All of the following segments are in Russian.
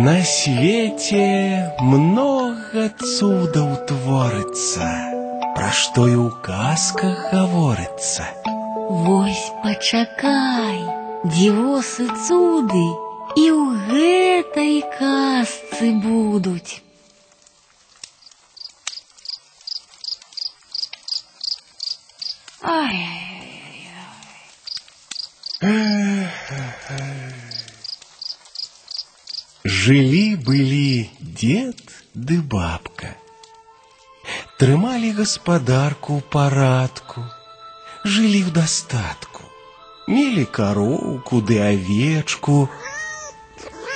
На свете много цудаў творыцца, пра што і ў казках гаворыцца. Вось пачакай, дзівосы цуды і ў гэтай казцы будуць. Ай, Жылі-былі дед ды бабка. Трымалі гаспадарку ў парадку, жылі ў дастатку. Мелі кароўку ды авечку.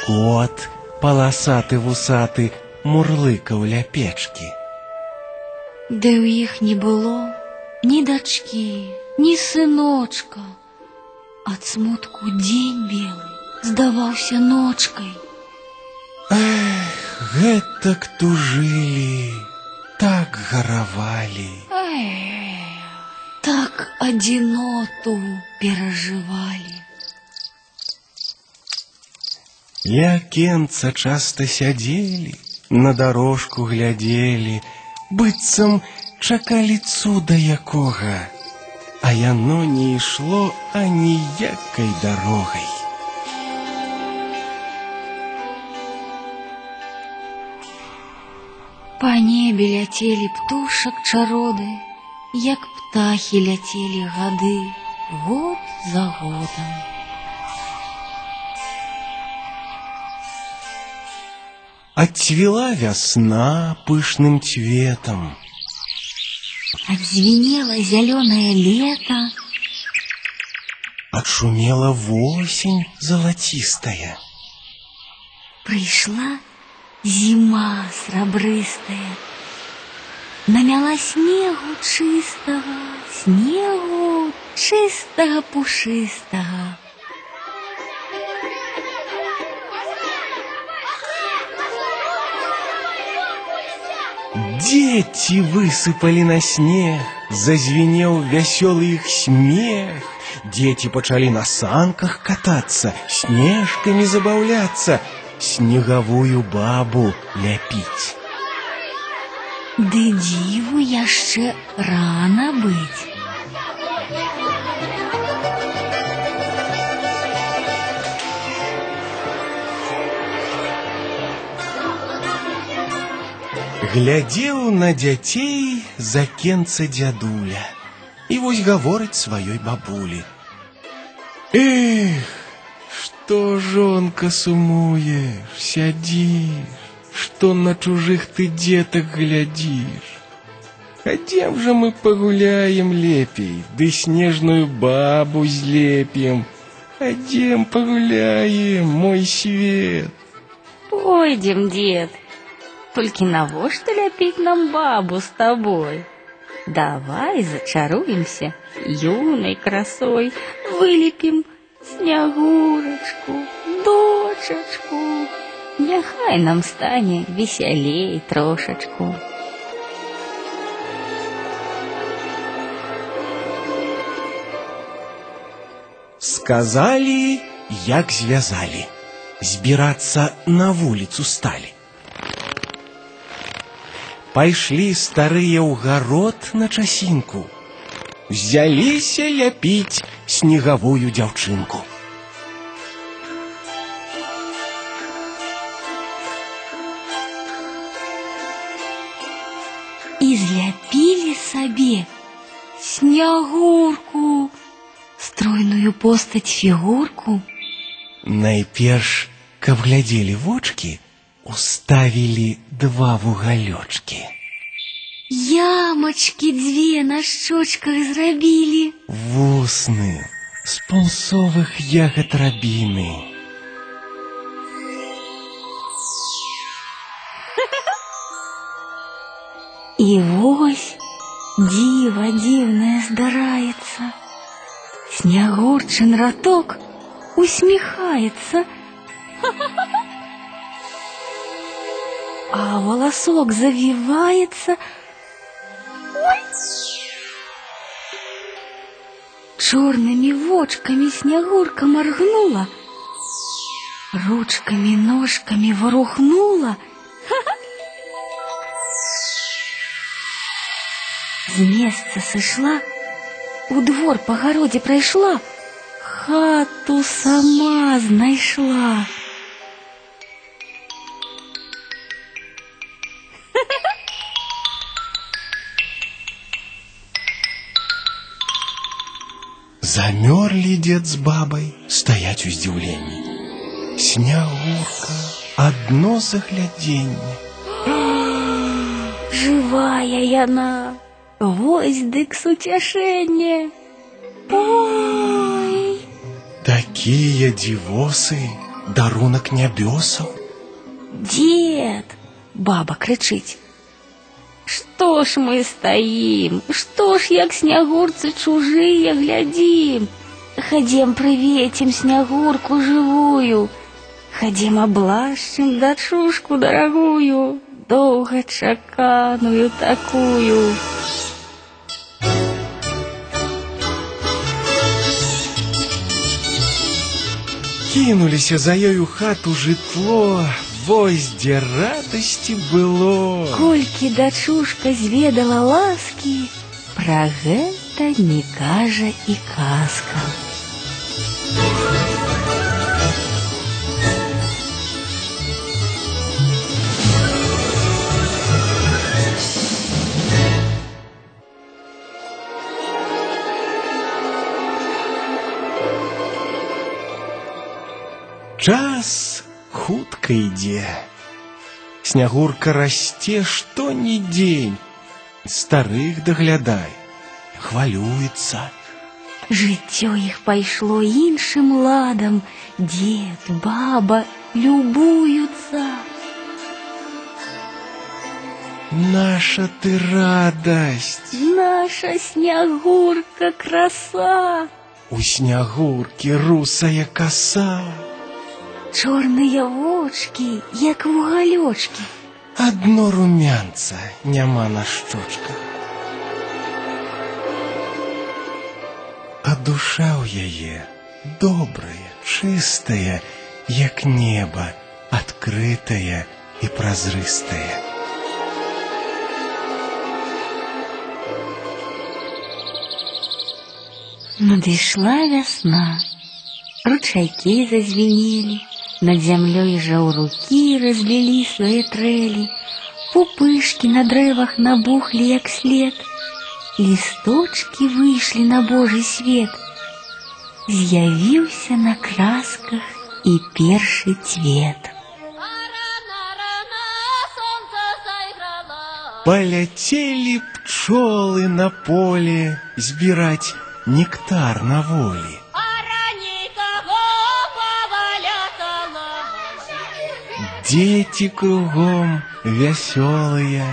Кот, паласаты вусаты, мурлыкаў ля печкі. Ды ў іх не было ні дачкі, ні сыночка. Ад смутку дзень белы здаваўся ночкай. Гэтак тужылі, так гаравалі. Ай, так адзіноту перажывалі. Ля акенца часта сядзелі, на дарожку глядзелі, быццам чакалі цуда якога, а яно не ішло аніякай дарогай. Па небе ляцелі птушак чароды, як птахі ляцелі гады, год за годам. Отцвела вясна пышным цветом, Отзвенело зеленое лето, отшумела восень золотистая. пришла зима срабрыстая. Намяла снегу чистого, снегу чистого пушистого. Дети высыпали на снег, зазвенел веселый их смех. Дети почали на санках кататься, снежками забавляться, снеговую бабу ляпить. Ды дзіву яшчэ рана быць. Глядзеў на дзяцей з акенца дзядуля і вось гаворыць сваёй бабулі. Эх, што жонка сумуеш, сядзіш, што на чужых ты дзетак глядзіш. Хадзем жа мы пагуляем лепей, ды снежную бабу злепім. Хадзем пагуляем, мой свет. Пойдем, дед. Только навошта ляпить нам бабу с тобой? Давай зачаруемся юной красой, вылепим снягурочку, дочечку. Няхай нам стане веселей трошечку. Сказали, як звязали. Збирацца на вуліцу сталі. Пайшлі старыя ў гарод на часінку. Взяліся ляпіць снегавую дзяўчынку. И зляпили себе снягурку, стройную постать фигурку. Найперш, каб глядзелі вочки, уставілі два вугалёчкі. Ямочки две на щечках зрабілі. Вусны з пунцовых ягад рабіны. И вось диво дивное здараецца. Снягурчин роток усмехается. А волосок завивается. Черными вочками снегурка моргнула, ручками, ножками ворухнула. З места сышла, у двор по городе пройшла, хату сама знайшла. Замерли дед с бабой стоять у здивлении. Снягурка, одно загляденье. Живая яна, вось дык суцяшэнне. Ой, Такие дивосы, дарунок нябёсаў. дед, баба крычыць. Што ж мы стаім? Што ж як снягурцы чужыя глядзім? Хадзем прывецім снягурку жывую. Хадзем аблашчым дачушку дарагую, доўга чаканую такую. Кінуліся за ёю хату жытло, вось дзе радасці было. Колькі дачушка зведала ласкі, пра гэта не кажа і казка. ідзе. Снягурка расце што ні дзень. Старых даглядай, хвалюецца. Жыццё іх пайшло іншым ладам, дзед, баба любуюцца. Наша ты радасць. Наша снягурка краса, У снягуркі русая каса. чорныя вочки, як вугалёчкі. Адно румянца няма на шчочках. А душа ў яе добрая, чыстая, як неба, адкрытая і празрыстая. Надышла вясна, ручайкі зазвенелі, над зямлёй жаўрукі разлілі свае трэлі, пупышкі на дрэвах набухлі як след, лісточкі выйшлі на Божий свет, з'явіўся на красках і першы цвет. Рано-рано солнце заиграло. Полетели пчелы на поле збирать нектар на воле. Дети кругом веселые.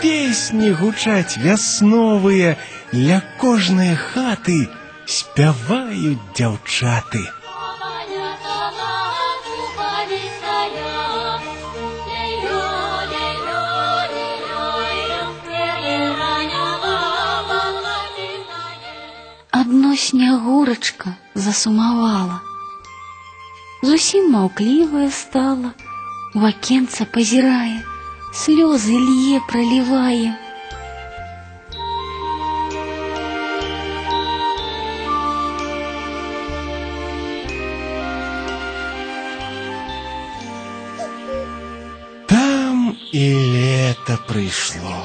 Песни гучаць вясновыя, ля кожнай хаты спяваюць дзяўчаты. Адно снягурачка засумавала. Зусім маўклівая стала, у акенца пазірае, слёзы лье пролівае. Там і лето прыйшло,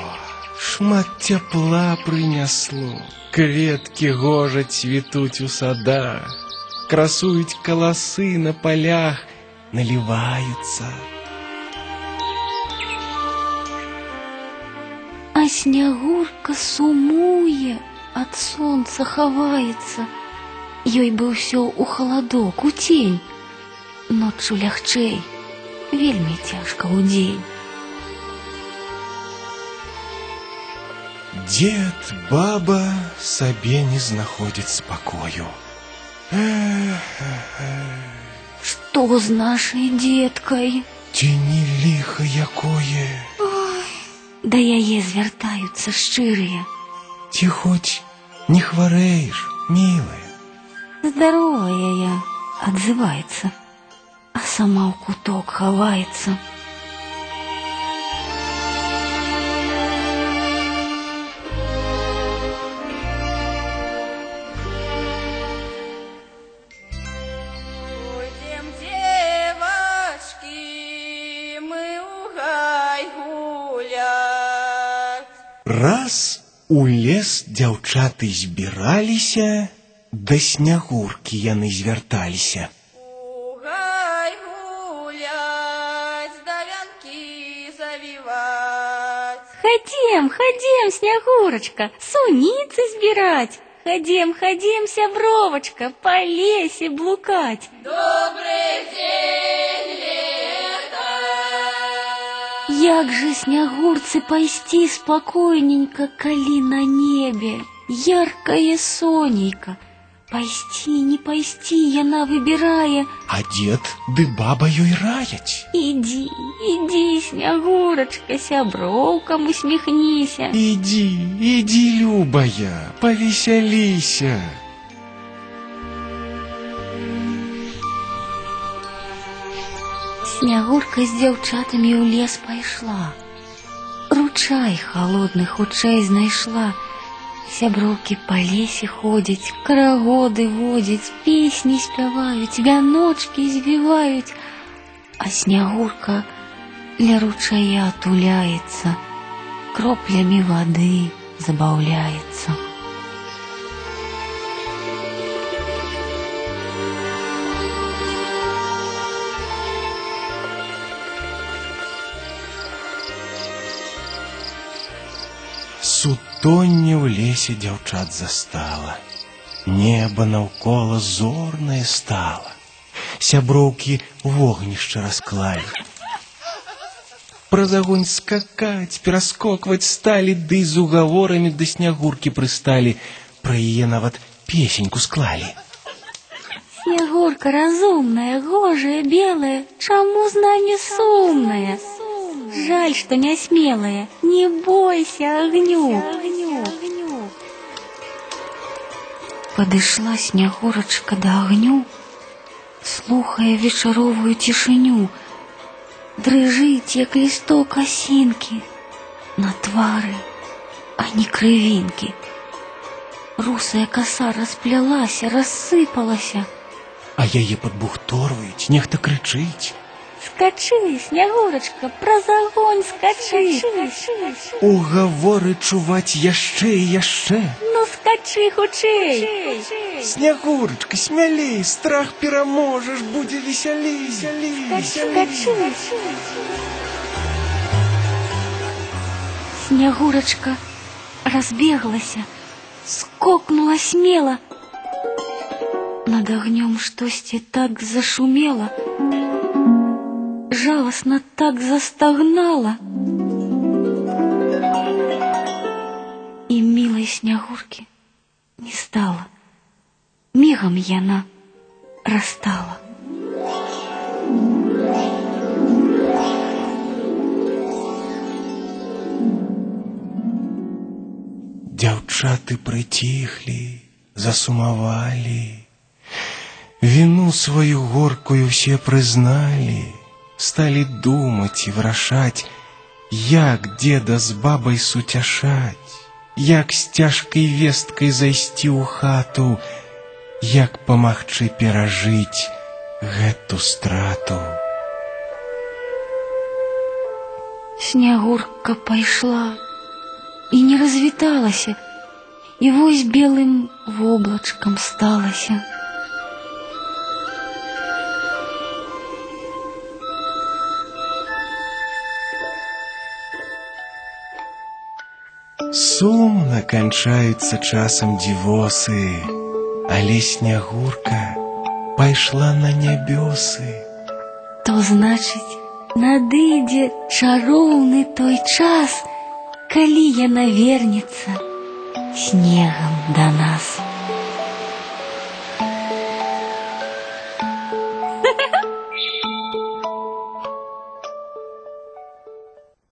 шмат цяпла прынясло, кветкі гожа цвітуць у садах, красуюць каласы на полях, наліваюцца. А снягурка сумуе, ад сонца хаваецца. Ёй бы ўсё у халадок, у цень. Ноччу лягчэй, вельмі цяжка ў дзень. Дед, баба сабе не знаходзяць спакою. Што з нашай дзеткай? Ці не ліха якое, Да яе звяртаюцца шчырыя. ці хоць не хварэеш, мілая. Здоровая я, отзывается, а сама в куток ховается. у лес дзяўчаты збіраліся, да снягуркі яны звярталіся. У гай гулять, да вянки завивать. Ходим, ходим, Снегурочка, суницы сбирать. Ходим, ходим, сябровочка, по лесе блукать. Добрый день, лето! Як жа Снягурцы пайсці спакойненька, калі на небе яркае сонейка. Пайсці, не пайсці, яна выбірае. А дзед ды баба ёй раяць. Ідзі, ідзі, Снягурачка, сяброўкам усміхніся. Ідзі, ідзі, любая, павесяліся. Снягурка з дзяўчатамі ў лес пайшла. Ручай халодны хутчэй знайшла. Сяброўкі па лесе ходзяць, карагоды водзяць, песні спяваюць, вяночкі звіваюць, а снягурка ля ручая туляецца, кроплямі вады забаўляецца. Сутонне ў лесе дзяўчат застала. Неба наўкола зорнае стала. Сяброўкі вогнішча расклалі. Праз агонь скакаць, пераскокваць сталі, ды з угаворамі да снягуркі прысталі, пра яе нават песеньку склалі. Снегурка разумная, гожая, белая, чаму з нами сумная? Жаль, что не смелая, не бойся огню. Подышла Снегурочка до огню, слухая вечаровую тишиню. Дрыжыць, як лісток асінкі, на твары, а не крывінкі. Русая коса расплялася, рассыпалася. А яе падбухторваюць, нехта крычыць. Скачы, Снегурочка, праз огонь скачы. Угаворы чуваць яшчэ і яшчэ. Ну скачы хутчэй. Снягурачка, смялей, страх пераможаш, будзе весялей, весялей. Скачы. Снегурочка разбеглася, скокнула смело. Над огнем штосьці так зашумела, жалостно так застогнала. И милой Снегурки не стало. Мигом яна растала. Дзяўчаты прыціхлі, засумавалі. Віну сваю горкую все прызналі, сталі думаць і вырашаць, як деда з бабай суцяшаць, як з цяжкай весткай зайсці ў хату, як памагчы перажыць гэту страту. Снегурка пайшла і не развіталася, і вось белым воблачкам сталася. Сумна канчаюцца часам дзівосы, але снягурка пайшла на нябёсы. То значыць, надыдзе чароўны той час, калі яна вернецца снегам да нас.